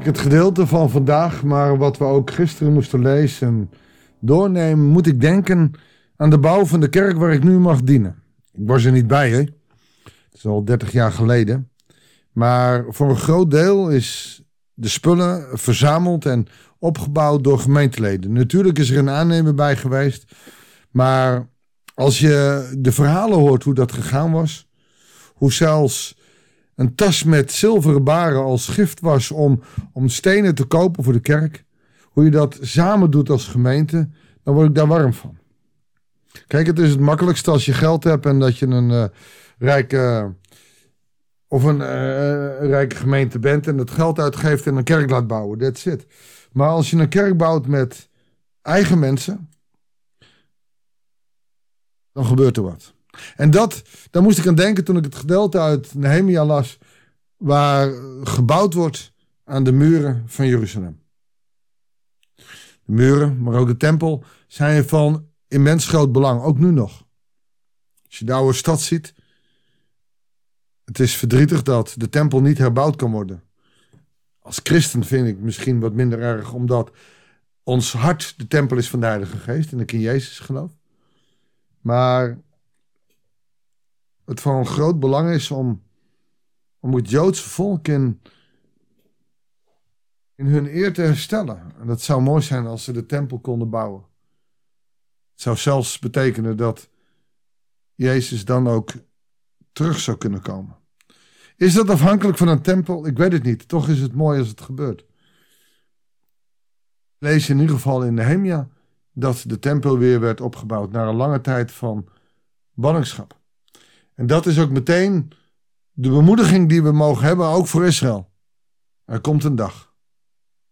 Het gedeelte van vandaag, maar wat we ook gisteren moesten lezen doornemen, moet ik denken aan de bouw van de kerk waar ik nu mag dienen. Ik was er niet bij, hè? Het is al 30 jaar geleden. Maar voor een groot deel is de spullen verzameld en opgebouwd door gemeenteleden. Natuurlijk is er een aannemer bij geweest, maar als je de verhalen hoort hoe dat gegaan was, hoe zelfs een tas met zilveren baren als gift was om, om stenen te kopen voor de kerk, hoe je dat samen doet als gemeente, dan word ik daar warm van. Kijk, het is het makkelijkste als je geld hebt en dat je een uh, rijke of een uh, rijke gemeente bent en het geld uitgeeft en een kerk laat bouwen. That's it. Maar als je een kerk bouwt met eigen mensen, dan gebeurt er wat. En dat, daar moest ik aan denken toen ik het gedeelte uit Nehemia las, waar gebouwd wordt aan de muren van Jeruzalem. De muren, maar ook de tempel, zijn van immens groot belang, ook nu nog. Als je de oude stad ziet, het is verdrietig dat de tempel niet herbouwd kan worden. Als christen vind ik misschien wat minder erg, omdat ons hart de tempel is van de Heilige Geest en ik in Jezus geloof. Maar het van groot belang is om, om het Joodse volk in, in hun eer te herstellen. En dat zou mooi zijn als ze de tempel konden bouwen. Het zou zelfs betekenen dat Jezus dan ook terug zou kunnen komen. Is dat afhankelijk van een tempel? Ik weet het niet. Toch is het mooi als het gebeurt. Lees in ieder geval in Nehemia dat de tempel weer werd opgebouwd na een lange tijd van ballingschap. En dat is ook meteen de bemoediging die we mogen hebben, ook voor Israël. Er komt een dag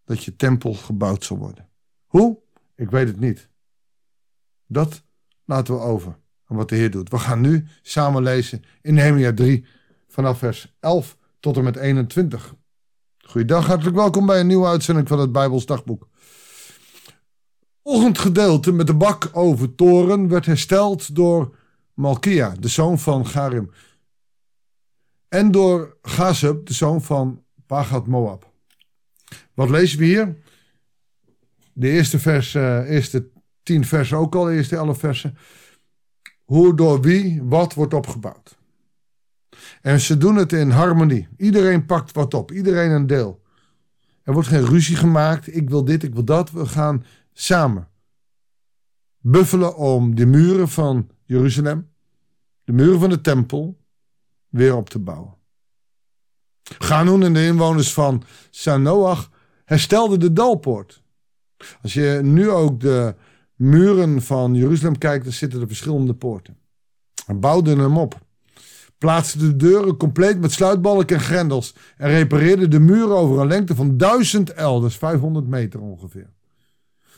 dat je tempel gebouwd zal worden. Hoe? Ik weet het niet. Dat laten we over aan wat de Heer doet. We gaan nu samen lezen in Nehemia 3 vanaf vers 11 tot en met 21. Goeiedag, hartelijk welkom bij een nieuwe uitzending van het Bijbels Dagboek. Volgend gedeelte met de bak over toren werd hersteld door Malkia, de zoon van Garim. En door Gazeb, de zoon van Pagat Moab. Wat lezen we hier? De eerste, vers, uh, eerste tien versen ook al, de eerste elf versen. Hoe, door wie, wat wordt opgebouwd. En ze doen het in harmonie. Iedereen pakt wat op, iedereen een deel. Er wordt geen ruzie gemaakt. Ik wil dit, ik wil dat. We gaan samen buffelen om de muren van Jeruzalem, de muren van de tempel, weer op te bouwen. Ganun en de inwoners van Sanoach herstelden de Dalpoort. Als je nu ook de muren van Jeruzalem kijkt, dan zitten er verschillende poorten. En bouwden hem op. Plaatsten de deuren compleet met sluitbalken en grendels. En repareerden de muren over een lengte van 1000 el, dus 500 meter ongeveer.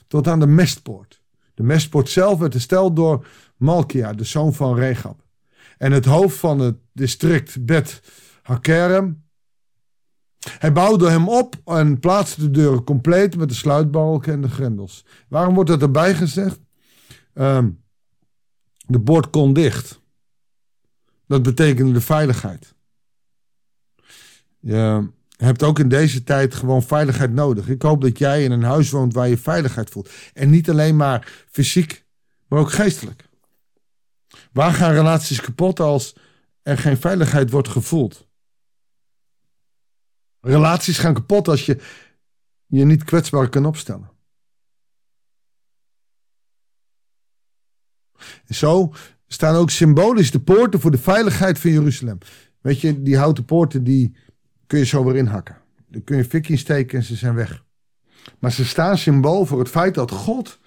Tot aan de mestpoort. De mestpoort zelf werd hersteld door Malkia, de zoon van Regab. En het hoofd van het district Bet Hakerem. Hij bouwde hem op en plaatste de deuren compleet met de sluitbalken en de grendels. Waarom wordt dat erbij gezegd? Um, de poort kon dicht. Dat betekende de veiligheid. Je hebt ook in deze tijd gewoon veiligheid nodig. Ik hoop dat jij in een huis woont waar je veiligheid voelt. En niet alleen maar fysiek, maar ook geestelijk. Waar gaan relaties kapot als er geen veiligheid wordt gevoeld? Relaties gaan kapot als je je niet kwetsbaar kan opstellen. En zo staan ook symbolisch de poorten voor de veiligheid van Jeruzalem. Weet je, die houten poorten die kun je zo weer inhakken. Dan kun je fikje steken en ze zijn weg. Maar ze staan symbool voor het feit dat God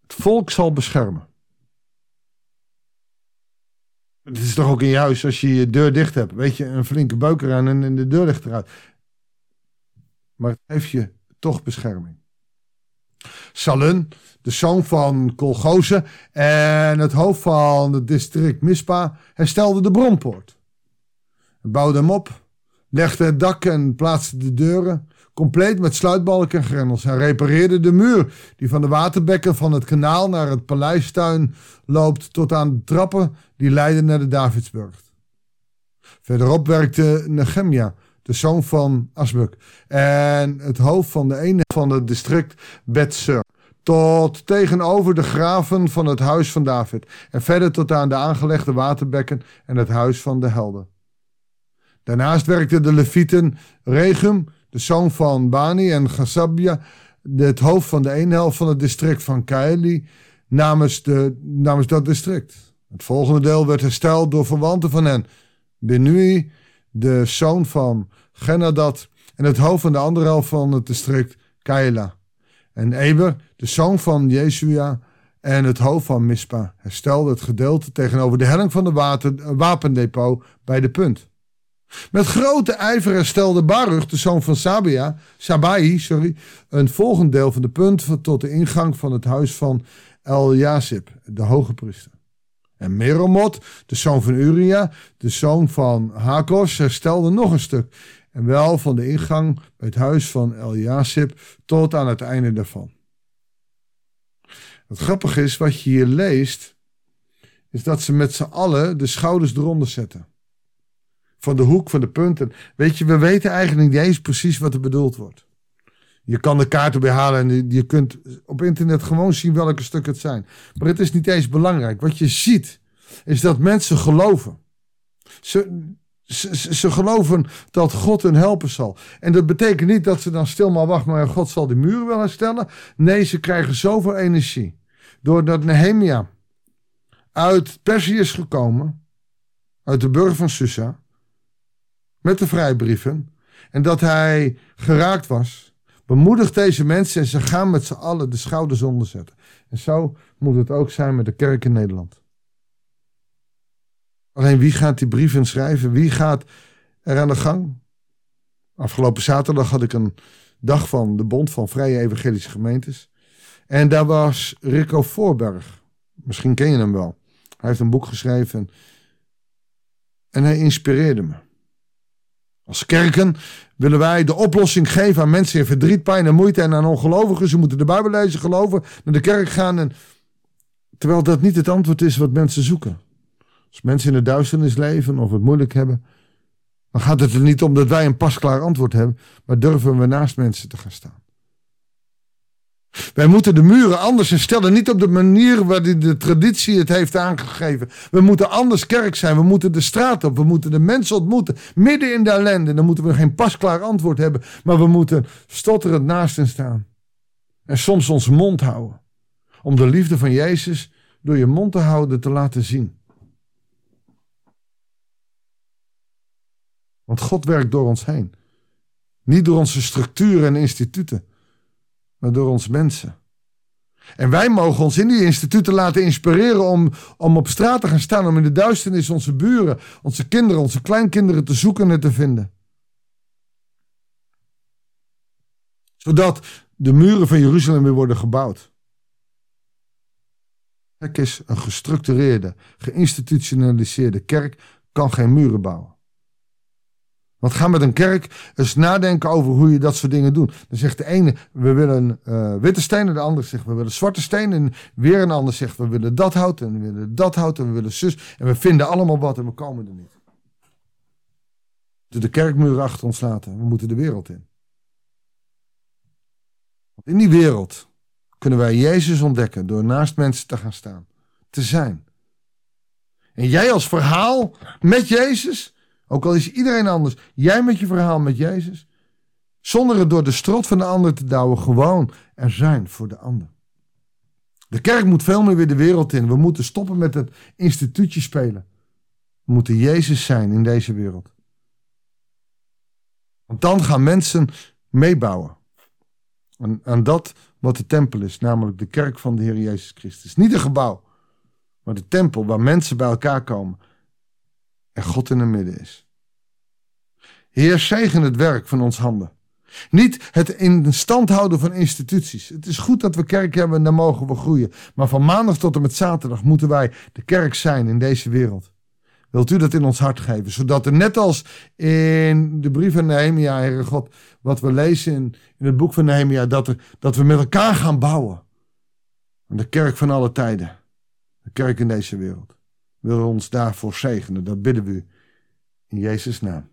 het volk zal beschermen. Het is toch ook in je huis als je je deur dicht hebt. Weet je, een flinke beuker aan en de deur ligt eruit. Maar het geeft je toch bescherming. Salun, de zoon van Kolgoze en het hoofd van het district Mispa, herstelde de bronpoort. Bouwde hem op, legde het dak en plaatste de deuren, compleet met sluitbalken en grendels. Hij repareerde de muur die van de waterbekken van het kanaal naar het paleistuin loopt tot aan de trappen die leiden naar de Davidsburg. Verderop werkte Nehemia, de zoon van Asbuk. En het hoofd van de ene van het district Betsur. Tot tegenover de graven van het huis van David. En verder tot aan de aangelegde waterbekken en het huis van de helden. Daarnaast werkten de levieten Regum, de zoon van Bani en Gasabia, het hoofd van de ene helft van het district van Kaili, namens, de, namens dat district. Het volgende deel werd hersteld door verwanten van hen. Benui, de zoon van Genadat, en het hoofd van de andere helft van het district Kaila. En Eber, de zoon van Jesua, en het hoofd van Mispa, herstelde het gedeelte tegenover de helling van de water, wapendepot bij de punt. Met grote ijver herstelde Baruch, de zoon van Sabia, Sabai, sorry, een volgend deel van de punt tot de ingang van het huis van El de hoge priester. En Meromot, de zoon van Uria, de zoon van Hakos, herstelde nog een stuk. En wel van de ingang bij het huis van El tot aan het einde daarvan. Het grappige is, wat je hier leest, is dat ze met z'n allen de schouders eronder zetten van de hoek, van de punten. Weet je, we weten eigenlijk niet eens precies wat er bedoeld wordt. Je kan de kaarten behalen en je kunt op internet gewoon zien welke stukken het zijn. Maar het is niet eens belangrijk. Wat je ziet, is dat mensen geloven. Ze, ze, ze, geloven dat God hun helpen zal. En dat betekent niet dat ze dan stil maar wachten, maar God zal die muren wel herstellen. Nee, ze krijgen zoveel energie. Doordat Nehemia uit Perzië is gekomen, uit de burger van Susa, met de vrijbrieven en dat hij geraakt was, bemoedigt deze mensen en ze gaan met z'n allen de schouders onderzetten. En zo moet het ook zijn met de kerk in Nederland. Alleen wie gaat die brieven schrijven? Wie gaat er aan de gang? Afgelopen zaterdag had ik een dag van de Bond van Vrije Evangelische Gemeentes. En daar was Rico Voorberg. Misschien ken je hem wel. Hij heeft een boek geschreven. En hij inspireerde me. Als kerken willen wij de oplossing geven aan mensen in verdriet, pijn en moeite en aan ongelovigen. Ze moeten de Bijbel lezen, geloven, naar de kerk gaan. En... Terwijl dat niet het antwoord is wat mensen zoeken. Als mensen in de duisternis leven of het moeilijk hebben, dan gaat het er niet om dat wij een pasklaar antwoord hebben, maar durven we naast mensen te gaan staan. Wij moeten de muren anders instellen, niet op de manier waarin de traditie het heeft aangegeven. We moeten anders kerk zijn, we moeten de straat op, we moeten de mensen ontmoeten, midden in de ellende. Dan moeten we geen pasklaar antwoord hebben, maar we moeten stotterend naast hen staan. En soms onze mond houden, om de liefde van Jezus door je mond te houden te laten zien. Want God werkt door ons heen. Niet door onze structuren en instituten door ons mensen. En wij mogen ons in die instituten laten inspireren om, om op straat te gaan staan, om in de duisternis onze buren, onze kinderen, onze kleinkinderen te zoeken en te vinden. Zodat de muren van Jeruzalem weer worden gebouwd. Kerk is een gestructureerde, geïnstitutionaliseerde kerk, kan geen muren bouwen. Want ga met een kerk eens nadenken over hoe je dat soort dingen doet. Dan zegt de ene, we willen uh, witte stenen. De andere zegt, we willen zwarte stenen. En weer een ander zegt, we willen dat hout. En we willen dat hout. En we willen zus. En we vinden allemaal wat en we komen er niet. Moeten de kerkmuren achter ons laten. We moeten de wereld in. Want in die wereld kunnen wij Jezus ontdekken door naast mensen te gaan staan. Te zijn. En jij als verhaal met Jezus ook al is iedereen anders. Jij met je verhaal met Jezus. Zonder het door de strot van de ander te douwen. Gewoon er zijn voor de ander. De kerk moet veel meer weer de wereld in. We moeten stoppen met het instituutje spelen. We moeten Jezus zijn in deze wereld. Want dan gaan mensen meebouwen. Aan, aan dat wat de tempel is, namelijk de kerk van de Heer Jezus Christus. Niet een gebouw, maar de tempel waar mensen bij elkaar komen en God in het midden is. Heer, zegen het werk van ons handen. Niet het in stand houden van instituties. Het is goed dat we kerk hebben en daar mogen we groeien. Maar van maandag tot en met zaterdag moeten wij de kerk zijn in deze wereld. Wilt u dat in ons hart geven? Zodat er net als in de brief van Nehemia, Heere God, wat we lezen in, in het boek van Nehemia, dat, dat we met elkaar gaan bouwen. De kerk van alle tijden. De kerk in deze wereld wil ons daarvoor zegenen. Dat bidden we u in Jezus' naam.